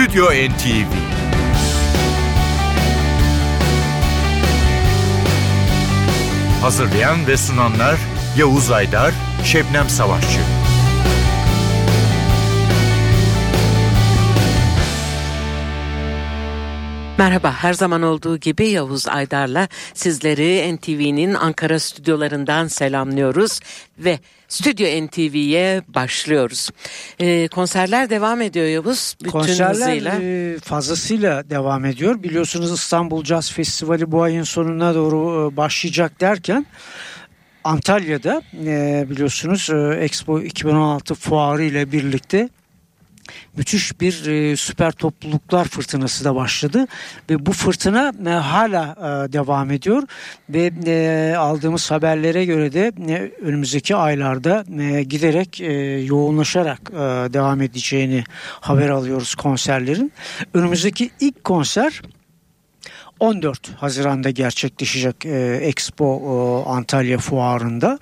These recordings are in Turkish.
Stüdyo NTV Hazırlayan ve sunanlar Yavuz Aydar, Şebnem Savaşçı. Merhaba, her zaman olduğu gibi Yavuz Aydar'la sizleri NTV'nin Ankara stüdyolarından selamlıyoruz ve Stüdyo NTV'ye başlıyoruz. Ee, konserler devam ediyor Yavuz. Bütün konserler hızıyla. E, fazlasıyla devam ediyor. Biliyorsunuz İstanbul Jazz Festivali bu ayın sonuna doğru e, başlayacak derken Antalya'da e, biliyorsunuz Expo 2016 fuarı ile birlikte müthiş bir e, süper topluluklar fırtınası da başladı ve bu fırtına e, hala e, devam ediyor ve e, aldığımız haberlere göre de e, önümüzdeki aylarda e, giderek e, yoğunlaşarak e, devam edeceğini haber alıyoruz konserlerin. Önümüzdeki ilk konser 14 Haziran'da gerçekleşecek e, Expo e, Antalya Fuarı'nda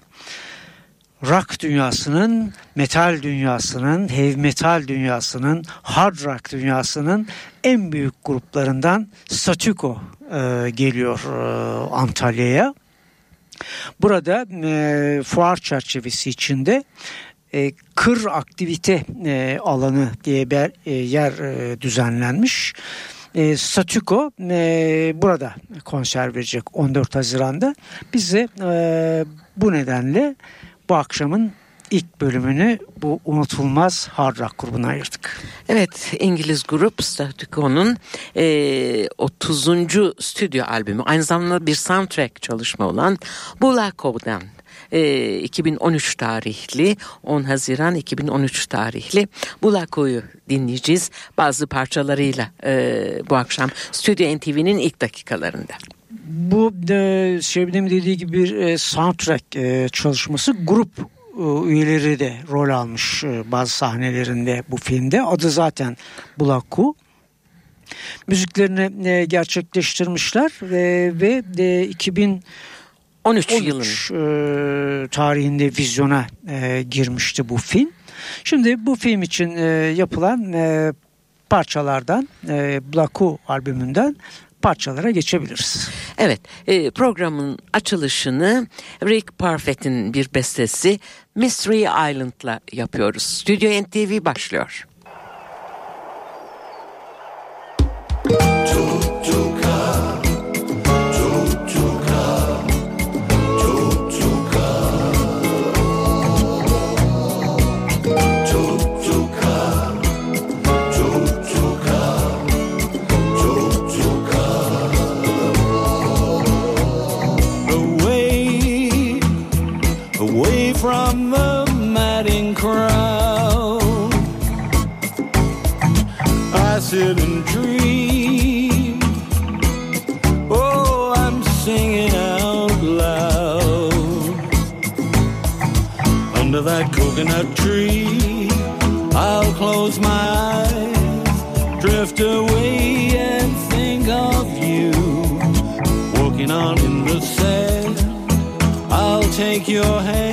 rock dünyasının, metal dünyasının, heavy metal dünyasının, hard rock dünyasının en büyük gruplarından Statuko e, geliyor e, Antalya'ya. Burada e, fuar çerçevesi içinde e, kır aktivite e, alanı diye bir e, yer e, düzenlenmiş. E, Statuko e, burada konser verecek 14 Haziran'da. Biz de e, bu nedenle bu akşamın ilk bölümünü bu unutulmaz hard rock grubuna ayırdık. Evet İngiliz grup Statico'nun e, 30. stüdyo albümü aynı zamanda bir soundtrack çalışma olan Bulako'dan e, 2013 tarihli 10 Haziran 2013 tarihli Bulako'yu dinleyeceğiz bazı parçalarıyla e, bu akşam Stüdyo NTV'nin ilk dakikalarında bu e, Şebnem dediği gibi bir e, soundtrack e, çalışması grup e, üyeleri de rol almış e, bazı sahnelerinde bu filmde. Adı zaten Bulaku. Müziklerini e, gerçekleştirmişler e, ve e, 2013 yılın e, tarihinde vizyona e, girmişti bu film. Şimdi bu film için e, yapılan e, parçalardan e, Blaku albümünden parçalara geçebiliriz. Evet e, programın açılışını Rick Parfitt'in bir bestesi Mystery Island'la yapıyoruz. Stüdyo NTV başlıyor. sit coconut tree. I'll close my eyes, drift away, and think of you walking on in the sand. I'll take your hand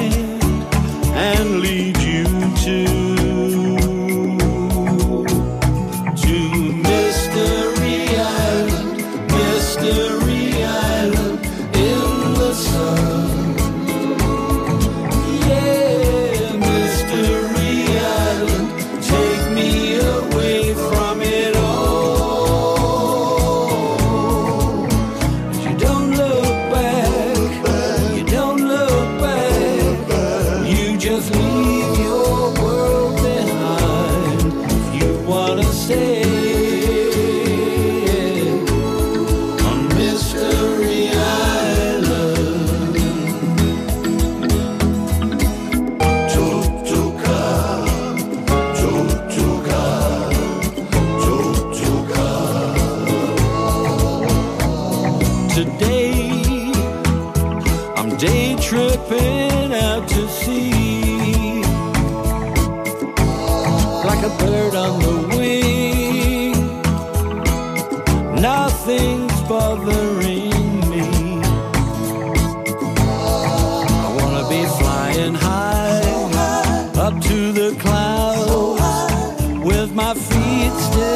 slipping out to sea like a bird on the wing. Nothing's bothering me. I wanna be flying high up to the clouds with my feet still.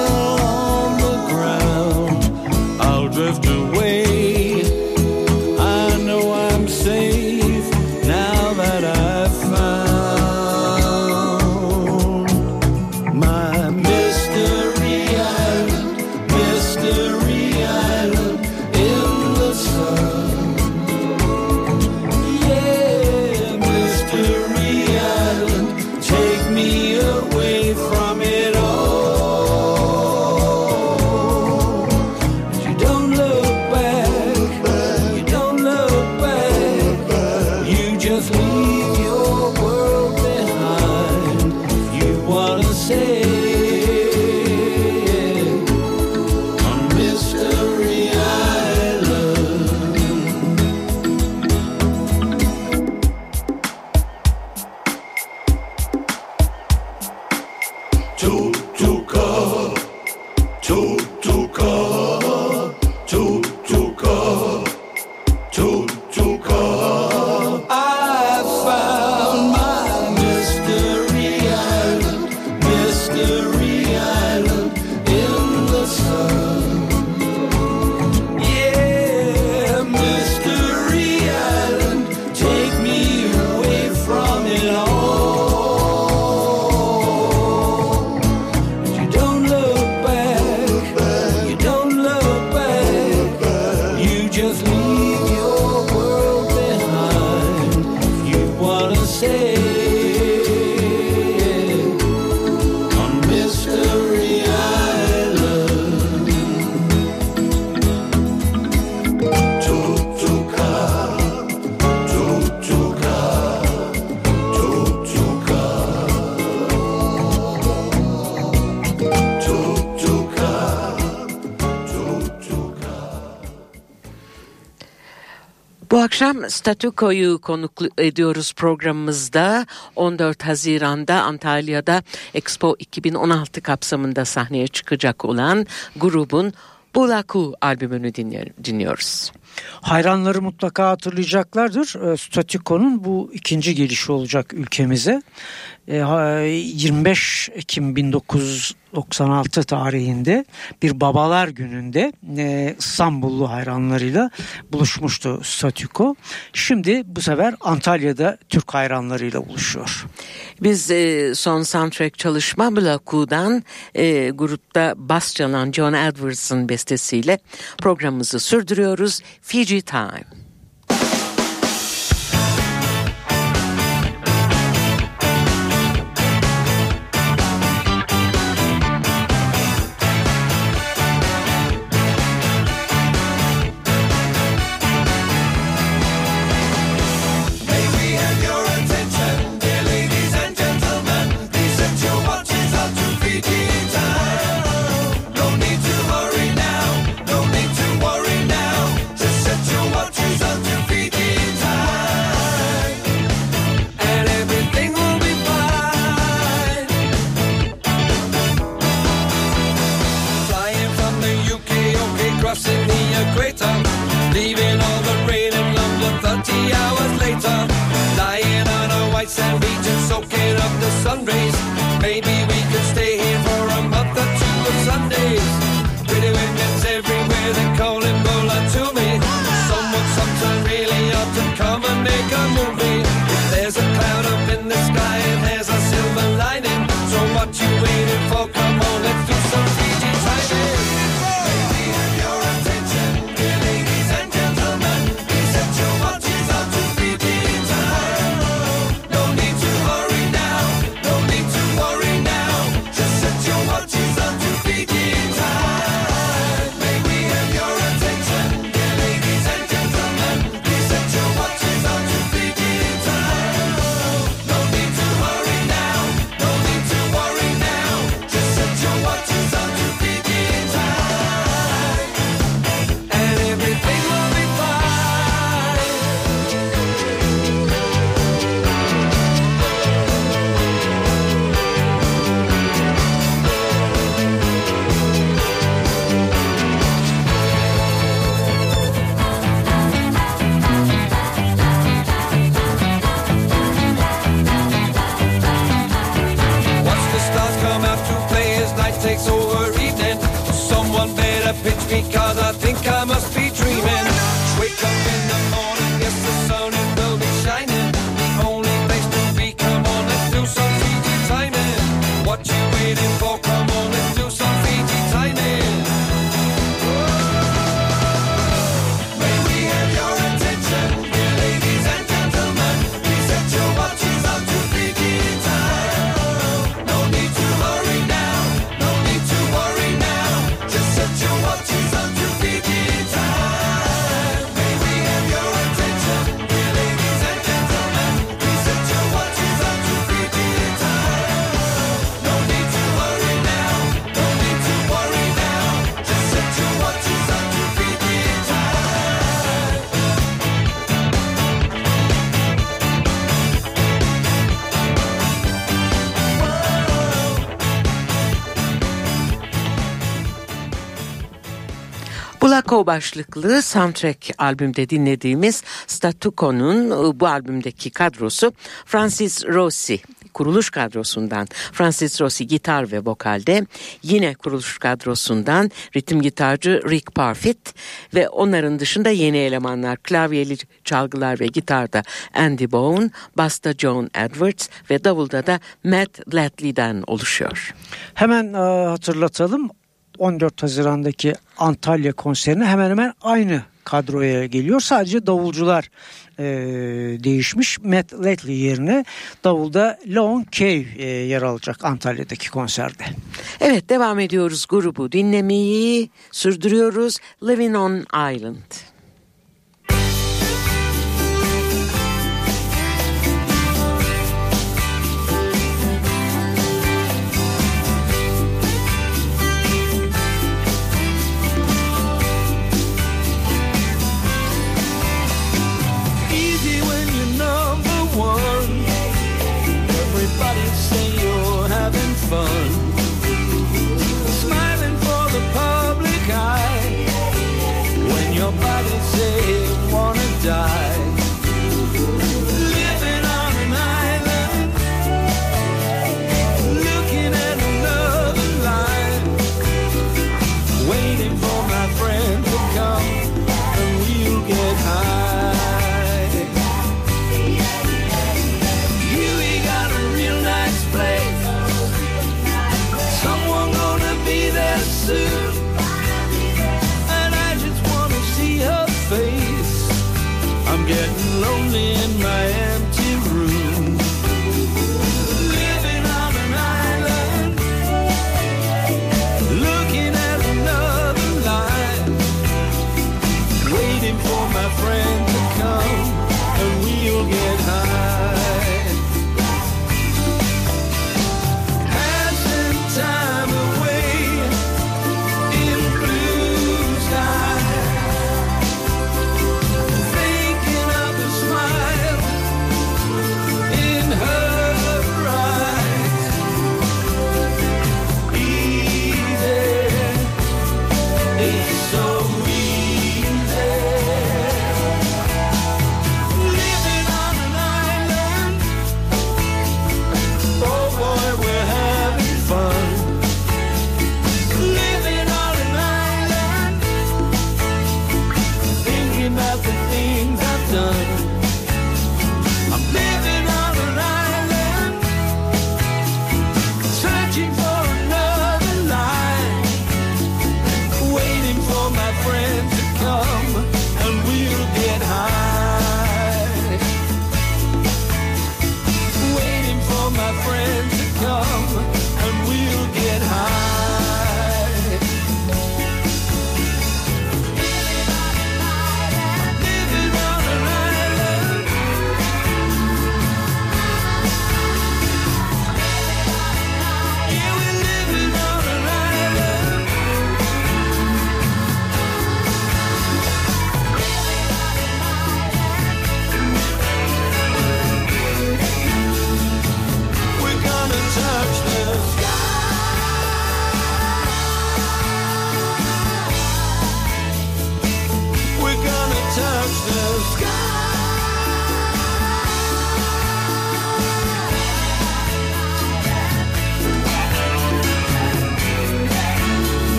akşam Statüko'yu konuk ediyoruz programımızda. 14 Haziran'da Antalya'da Expo 2016 kapsamında sahneye çıkacak olan grubun Bulaku albümünü dinliyoruz. Hayranları mutlaka hatırlayacaklardır. Ee, Statiko'nun bu ikinci gelişi olacak ülkemize. Ee, 25 Ekim 19 96 tarihinde bir babalar gününde e, İstanbullu hayranlarıyla buluşmuştu Statüko. Şimdi bu sefer Antalya'da Türk hayranlarıyla buluşuyor. Biz e, son soundtrack çalışma Blaku'dan e, grupta bas çalan John Edwards'ın bestesiyle programımızı sürdürüyoruz. Fiji Time. Stako başlıklı soundtrack albümde dinlediğimiz Statuko'nun e, bu albümdeki kadrosu Francis Rossi kuruluş kadrosundan Francis Rossi gitar ve vokalde yine kuruluş kadrosundan ritim gitarcı Rick Parfitt ve onların dışında yeni elemanlar klavyeli çalgılar ve gitarda Andy Bowen, basta John Edwards ve davulda da Matt Ledley'den oluşuyor. Hemen e, hatırlatalım 14 Haziran'daki Antalya konserine hemen hemen aynı kadroya geliyor. Sadece davulcular e, değişmiş. Matt Latley yerine davulda Lon Cave e, yer alacak Antalya'daki konserde. Evet devam ediyoruz grubu dinlemeyi sürdürüyoruz. Living on Island. die.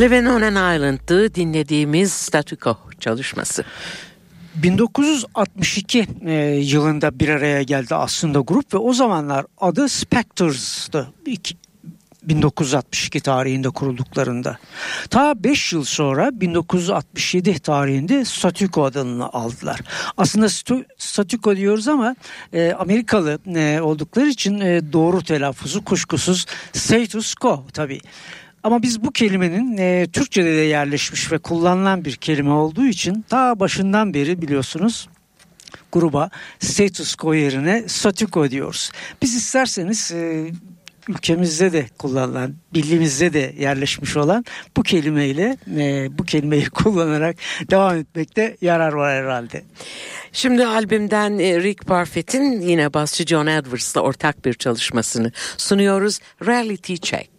Living on an dinlediğimiz Statüko çalışması. 1962 e, yılında bir araya geldi aslında grup ve o zamanlar adı Spectres'dı. İki- 1962 tarihinde kurulduklarında. Ta 5 yıl sonra 1967 tarihinde Statüko adını aldılar. Aslında Statüko diyoruz ama e, Amerikalı e, oldukları için e, doğru telaffuzu kuşkusuz status quo tabii. Ama biz bu kelimenin e, Türkçe'de de yerleşmiş ve kullanılan bir kelime olduğu için ta başından beri biliyorsunuz gruba status quo yerine statüko diyoruz. Biz isterseniz e, ülkemizde de kullanılan, dilimizde de yerleşmiş olan bu kelimeyle e, bu kelimeyi kullanarak devam etmekte yarar var herhalde. Şimdi albümden e, Rick Parfitt'in yine basçı John Edwards'la ortak bir çalışmasını sunuyoruz. Reality Check.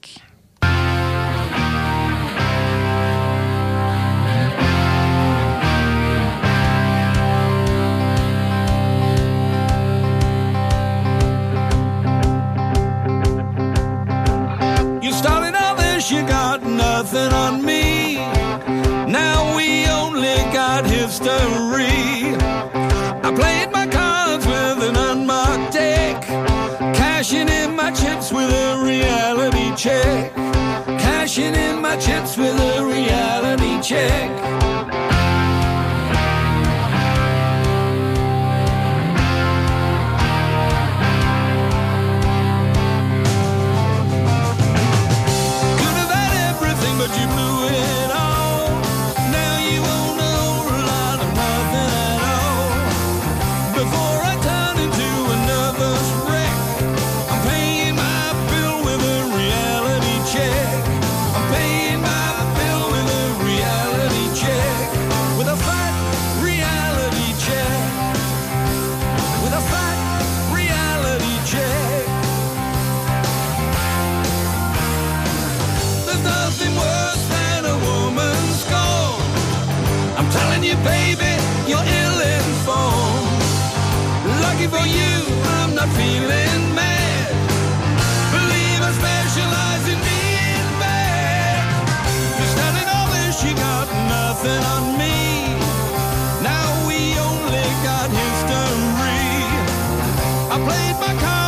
Check. Cashing in my chips with a reality check. I played my cards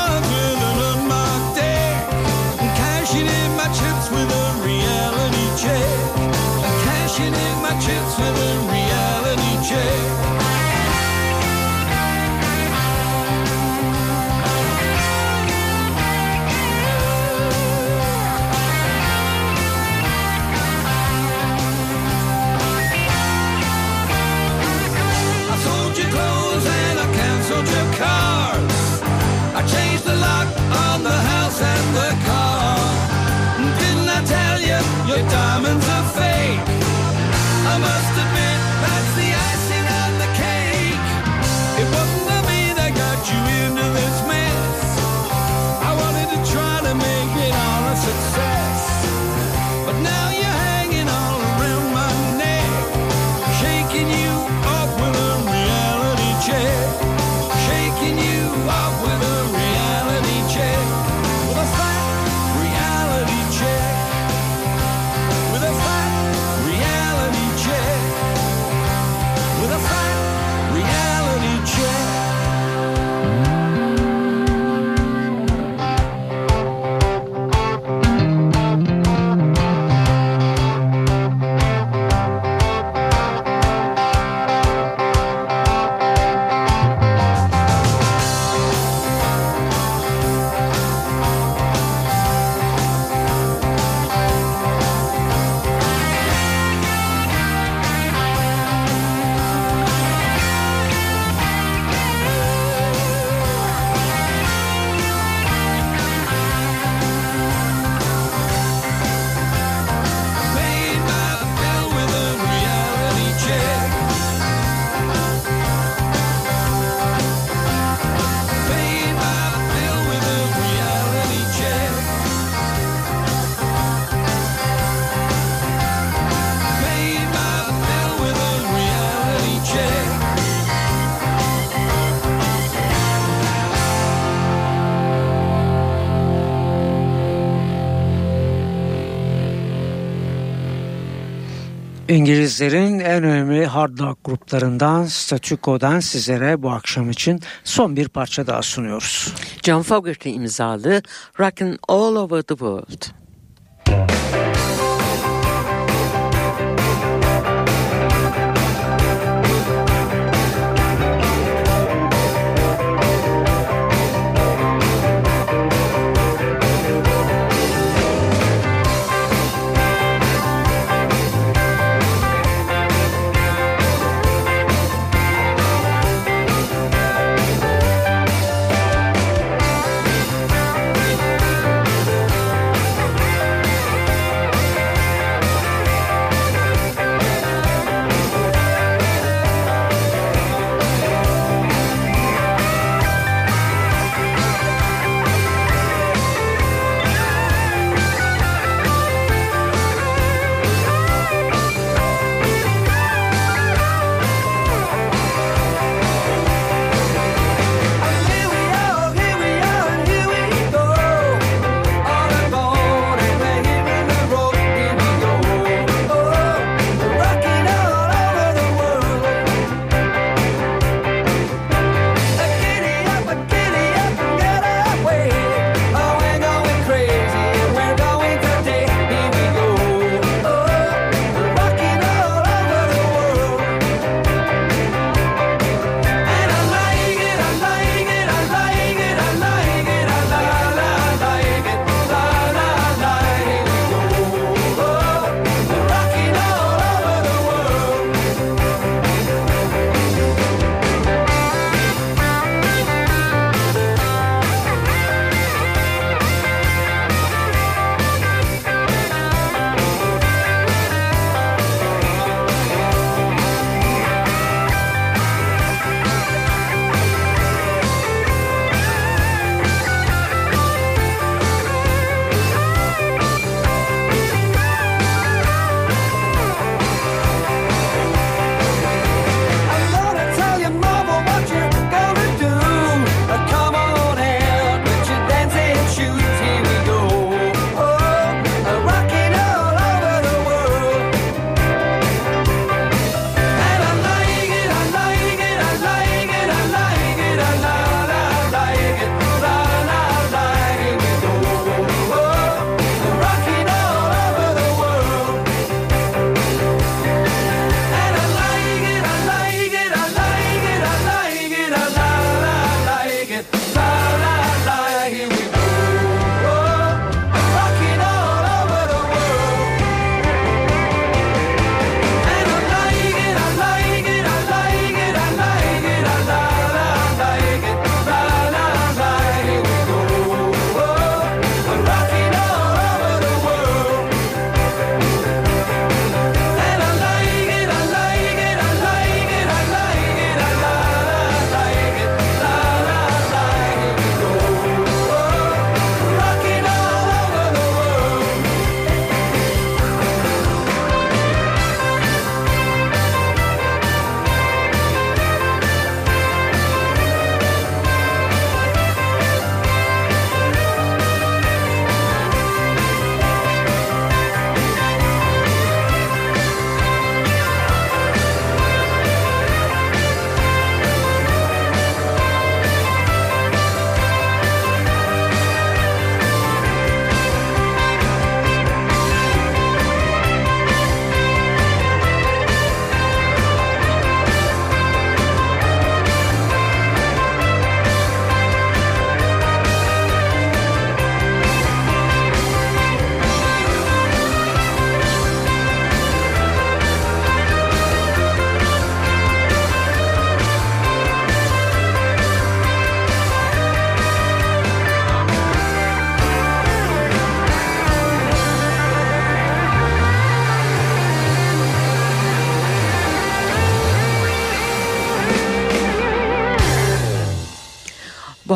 İngilizlerin en önemli hard rock gruplarından Statüko'dan sizlere bu akşam için son bir parça daha sunuyoruz. John Fogerty imzalı Rockin' All Over the World.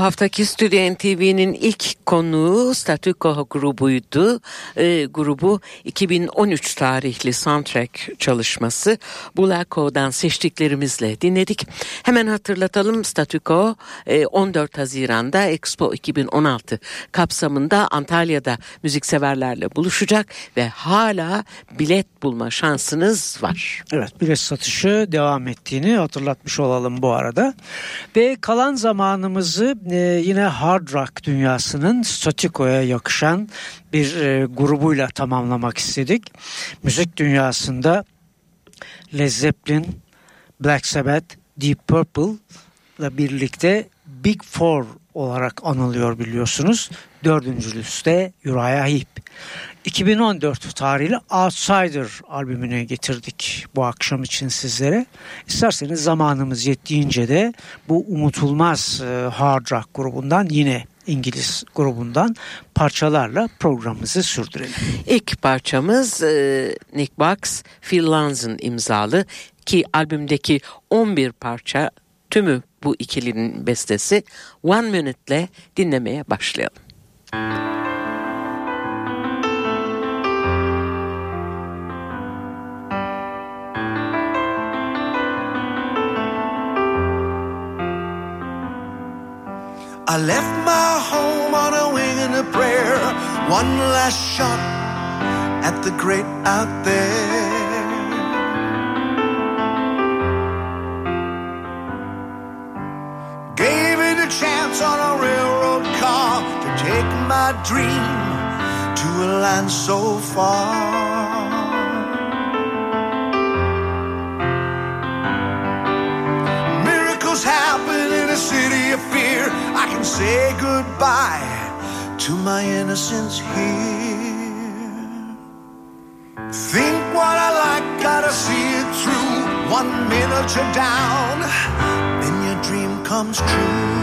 Haftaki Stüdyo NTV'nin ilk konuğu Statüko grubuydu. E, grubu 2013 tarihli soundtrack çalışması Bulako'dan seçtiklerimizle dinledik. Hemen hatırlatalım Statüko e, 14 Haziran'da Expo 2016 kapsamında Antalya'da müzikseverlerle buluşacak ve hala bilet bulma şansınız var. Evet bilet satışı devam ettiğini hatırlatmış olalım bu arada. Ve kalan zamanımızı e, yine hard rock dünyasının Statiko'ya yakışan bir e, grubuyla tamamlamak istedik. Müzik dünyasında Led Zeppelin, Black Sabbath, Deep Purple ile birlikte Big Four olarak anılıyor biliyorsunuz. Dördüncüsü de Uriah Heep. 2014 tarihli Outsider albümünü getirdik bu akşam için sizlere. İsterseniz zamanımız yettiğince de bu unutulmaz e, hard rock grubundan yine İngiliz grubundan parçalarla programımızı sürdürelim. İlk parçamız e, Nick Box, Phil Lanz'ın imzalı ki albümdeki 11 parça tümü bu ikilinin bestesi One Minute'le dinlemeye başlayalım. I left my home on a wing and a prayer. One last shot at the great out there. Gave it a chance on a railroad car to take my dream to a land so far. Can say goodbye to my innocence here. Think what I like, gotta see it through. One minute you're down, then your dream comes true.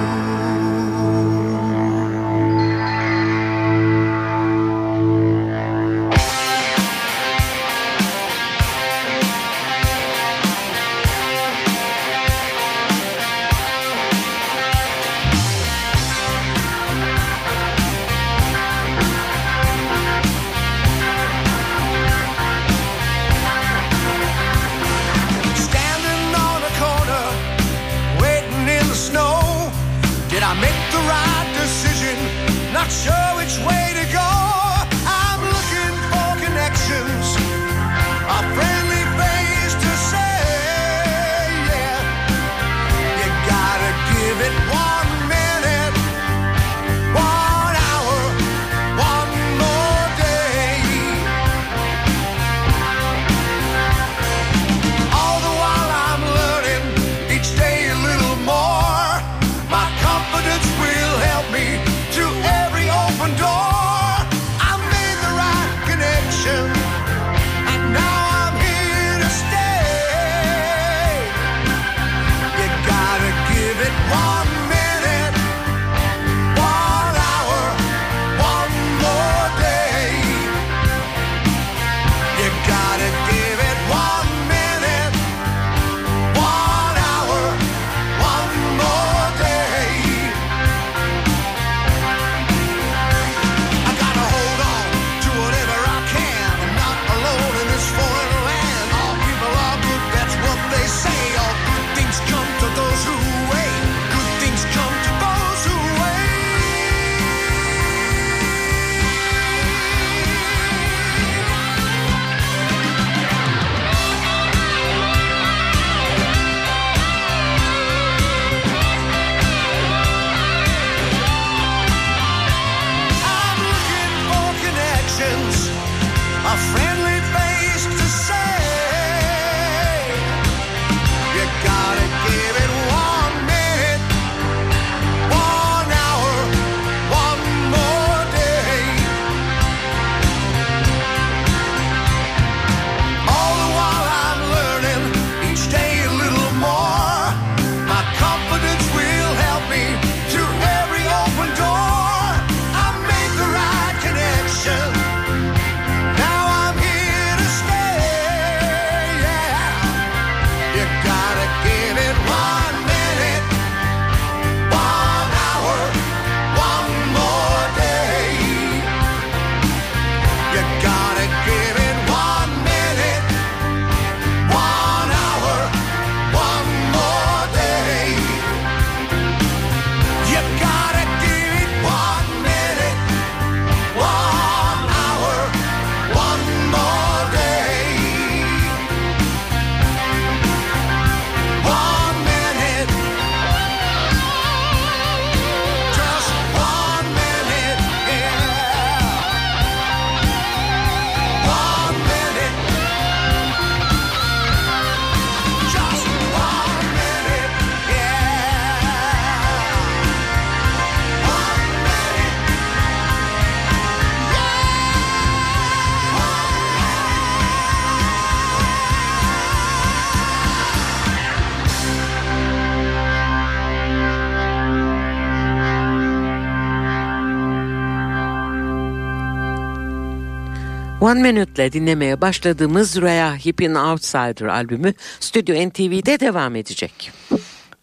One Minute'le dinlemeye başladığımız Rhea Heep'in Outsider albümü Stüdyo NTV'de devam edecek.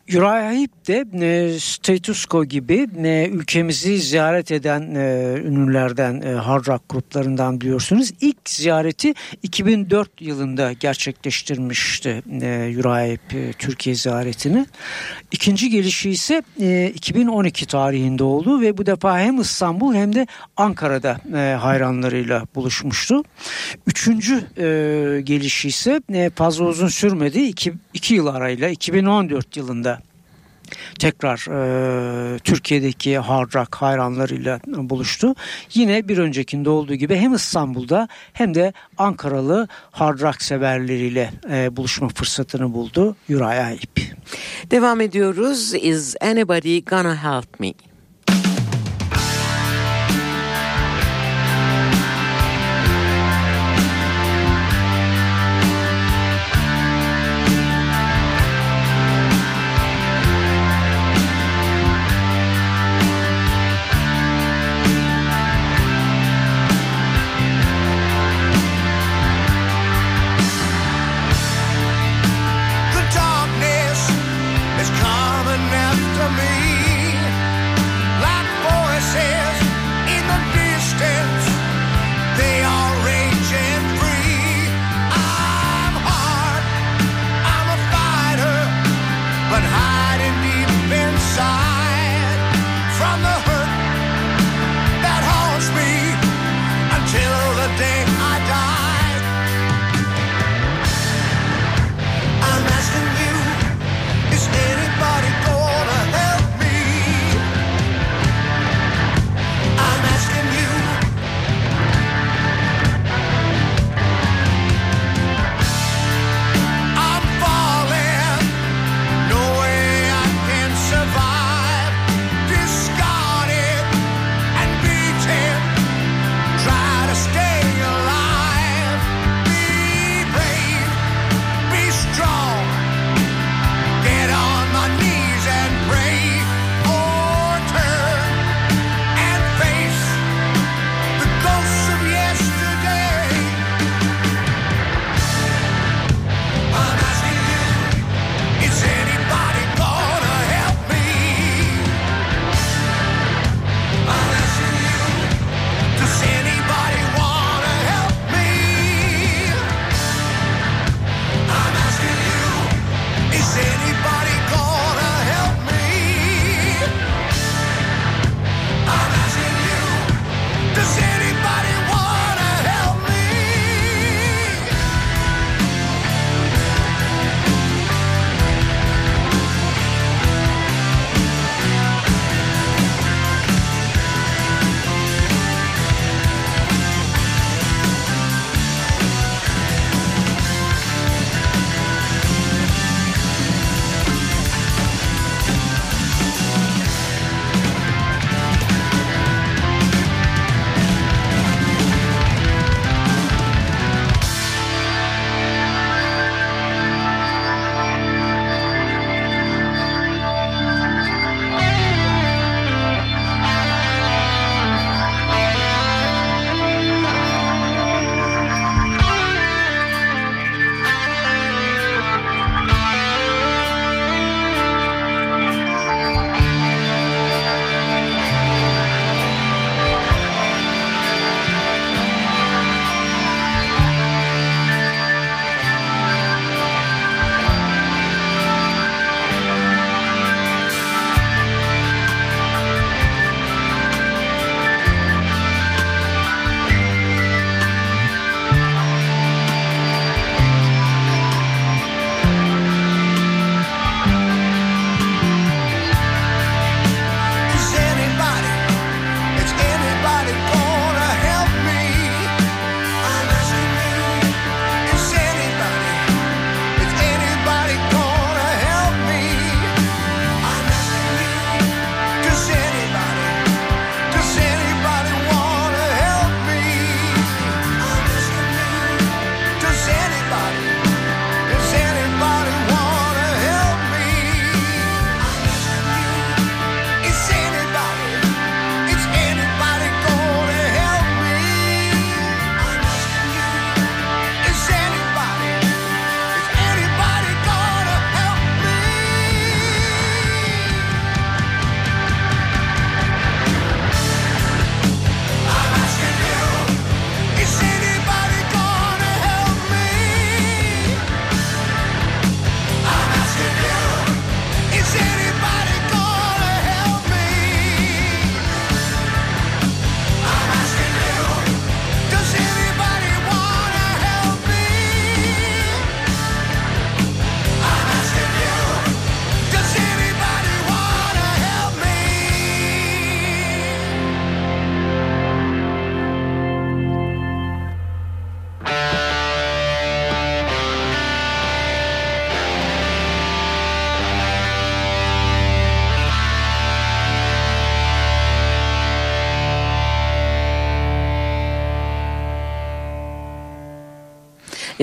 Uriah Heep de e, Status gibi e, ülkemizi ziyaret eden e, ünlülerden, e, hard rock gruplarından biliyorsunuz. İlk ziyareti 2004 yılında gerçekleştirmişti e, Uriah Heep e, Türkiye ziyaretini. İkinci gelişi ise e, 2012 tarihinde oldu ve bu defa hem İstanbul hem de Ankara'da e, hayranlarıyla buluşmuştu. Üçüncü e, gelişi ise e, fazla uzun sürmedi. İki, iki yıl arayla 2014 yılında tekrar e, Türkiye'deki hard rock hayranlarıyla buluştu. Yine bir öncekinde olduğu gibi hem İstanbul'da hem de Ankaralı hard rock severleriyle e, buluşma fırsatını buldu Uriah Heep. Devam ediyoruz. Is anybody gonna help me?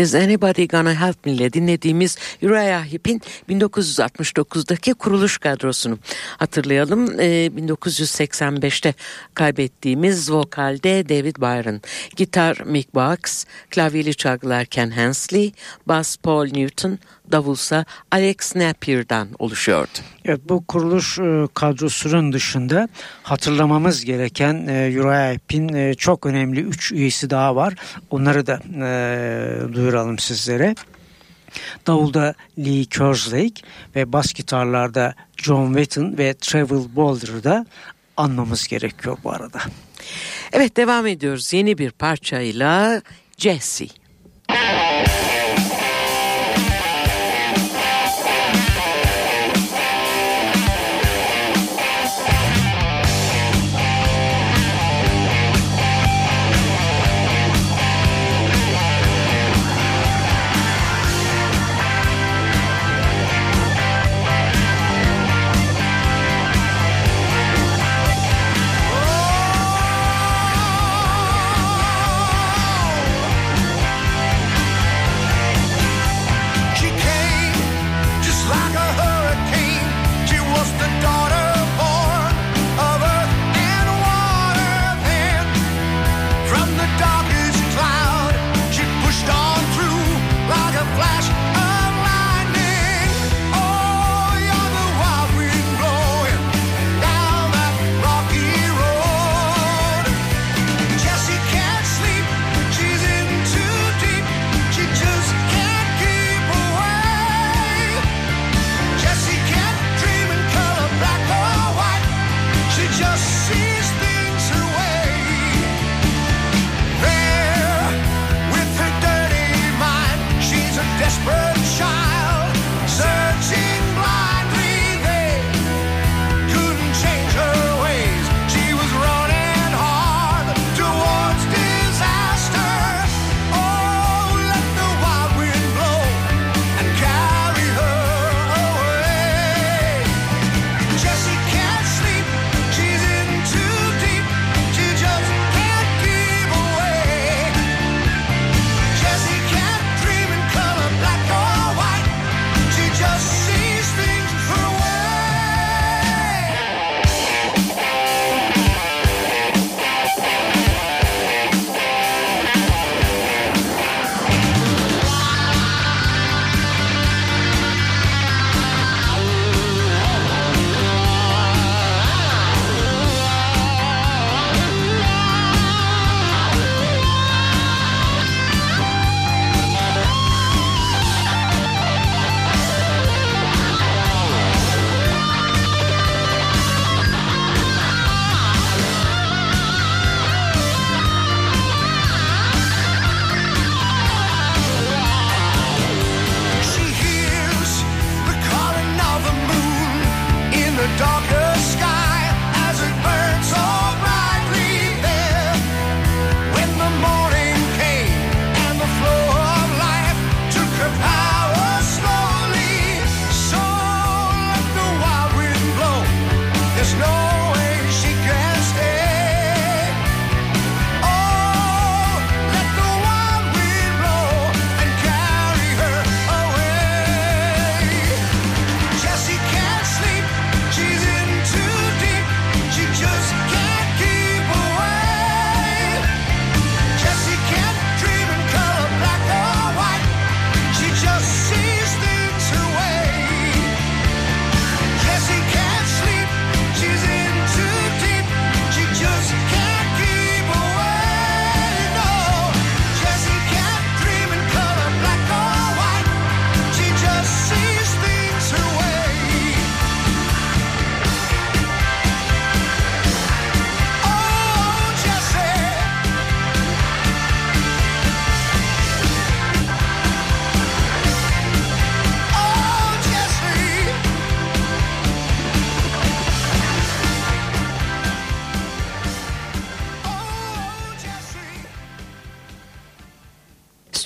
Is Anybody Gonna Help Me ile dinlediğimiz Uriah Heep'in 1969'daki kuruluş kadrosunu hatırlayalım. Ee, 1985'te kaybettiğimiz vokalde David Byron, gitar Mick Box, klavyeli çalgılar Ken Hensley, bas Paul Newton, davulsa Alex Napier'dan oluşuyordu. Evet, bu kuruluş e, kadrosunun dışında hatırlamamız gereken e, Uriah Heep'in e, çok önemli üç üyesi daha var. Onları da e, duyuralım sizlere. Davulda Lee Kerslake ve bas gitarlarda John Wetton ve Travel Boulder'ı da anmamız gerekiyor bu arada. Evet devam ediyoruz yeni bir parçayla Jesse.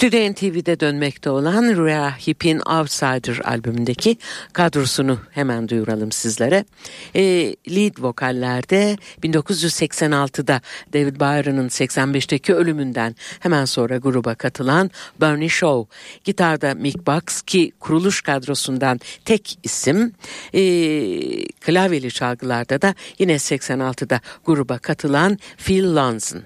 Stüdyo NTV'de dönmekte olan Rhea Hip'in Outsider albümündeki kadrosunu hemen duyuralım sizlere. E, lead vokallerde 1986'da David Byron'ın 85'teki ölümünden hemen sonra gruba katılan Bernie Shaw. Gitarda Mick Box ki kuruluş kadrosundan tek isim. E, klavyeli çalgılarda da yine 86'da gruba katılan Phil Lanson.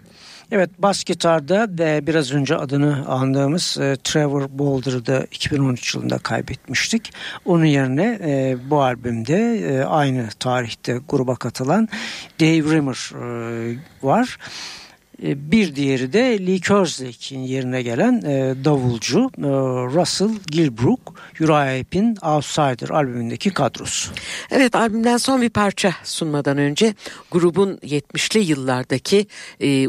Evet bas gitarda de biraz önce adını andığımız e, Trevor Boulder'ı da 2013 yılında kaybetmiştik. Onun yerine e, bu albümde e, aynı tarihte gruba katılan Dave Rimmer e, var. E, bir diğeri de Lee Kerslake'in yerine gelen e, davulcu e, Russell Gilbrook, Uriah Heep'in Outsider albümündeki kadrosu. Evet albümden son bir parça sunmadan önce grubun 70'li yıllardaki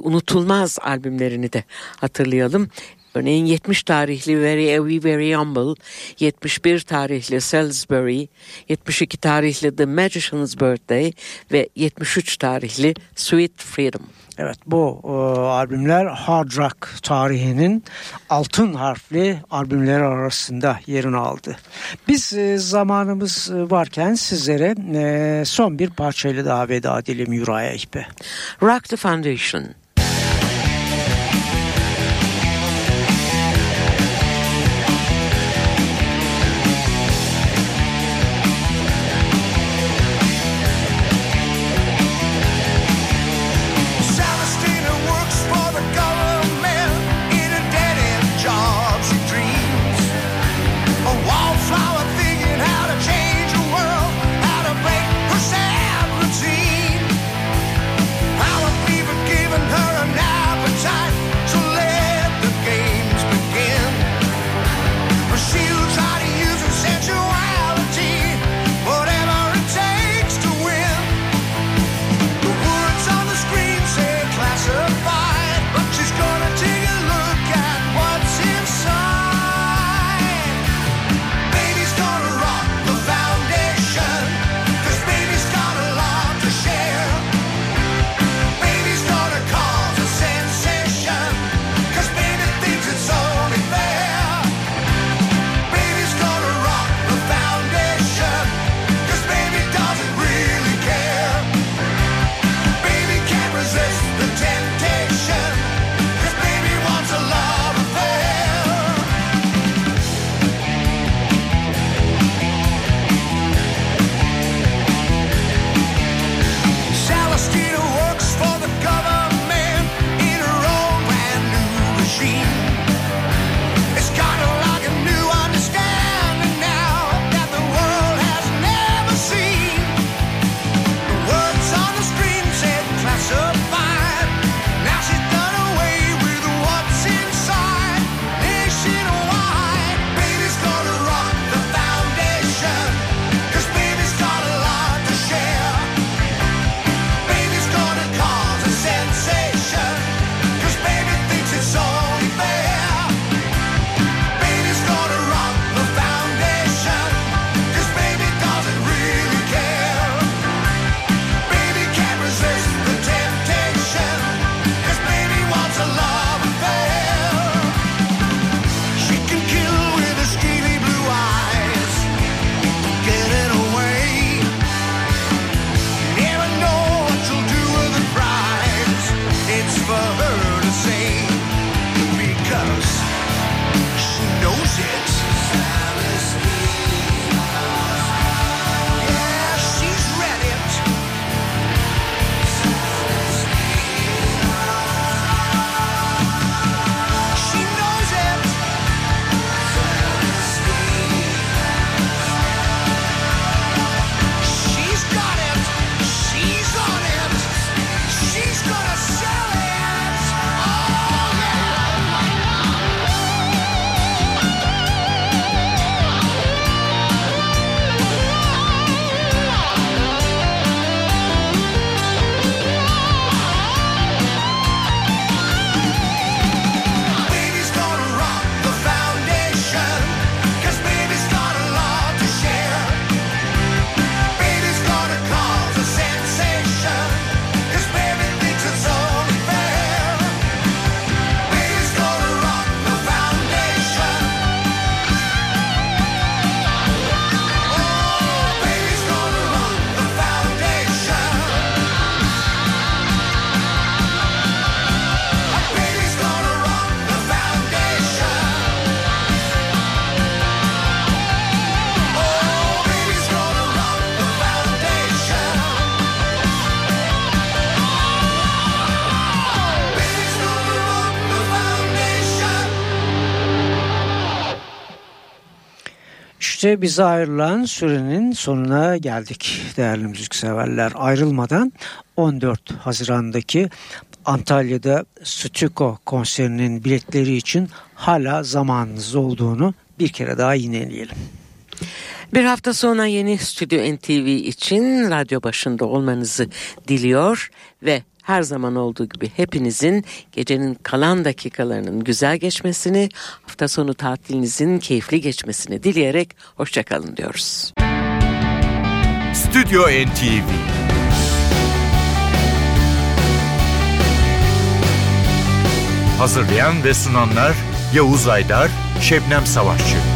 unutulmaz albümlerini de hatırlayalım. Örneğin 70 tarihli Very We Very Humble, 71 tarihli Salisbury, 72 tarihli The Magician's Birthday ve 73 tarihli Sweet Freedom. Evet bu e, albümler hard rock tarihinin altın harfli albümleri arasında yerini aldı. Biz e, zamanımız varken sizlere e, son bir parçayla daha veda edelim Uriah Heep'e. Rock the Foundation. İşte bize ayrılan sürenin sonuna geldik değerli müzikseverler. Ayrılmadan 14 Haziran'daki Antalya'da Stüko konserinin biletleri için hala zamanınız olduğunu bir kere daha yineleyelim. Bir hafta sonra yeni Stüdyo NTV için radyo başında olmanızı diliyor ve her zaman olduğu gibi hepinizin gecenin kalan dakikalarının güzel geçmesini, hafta sonu tatilinizin keyifli geçmesini dileyerek hoşçakalın diyoruz. Stüdyo NTV Hazırlayan ve sunanlar Yavuz Aydar, Şebnem Savaşçı.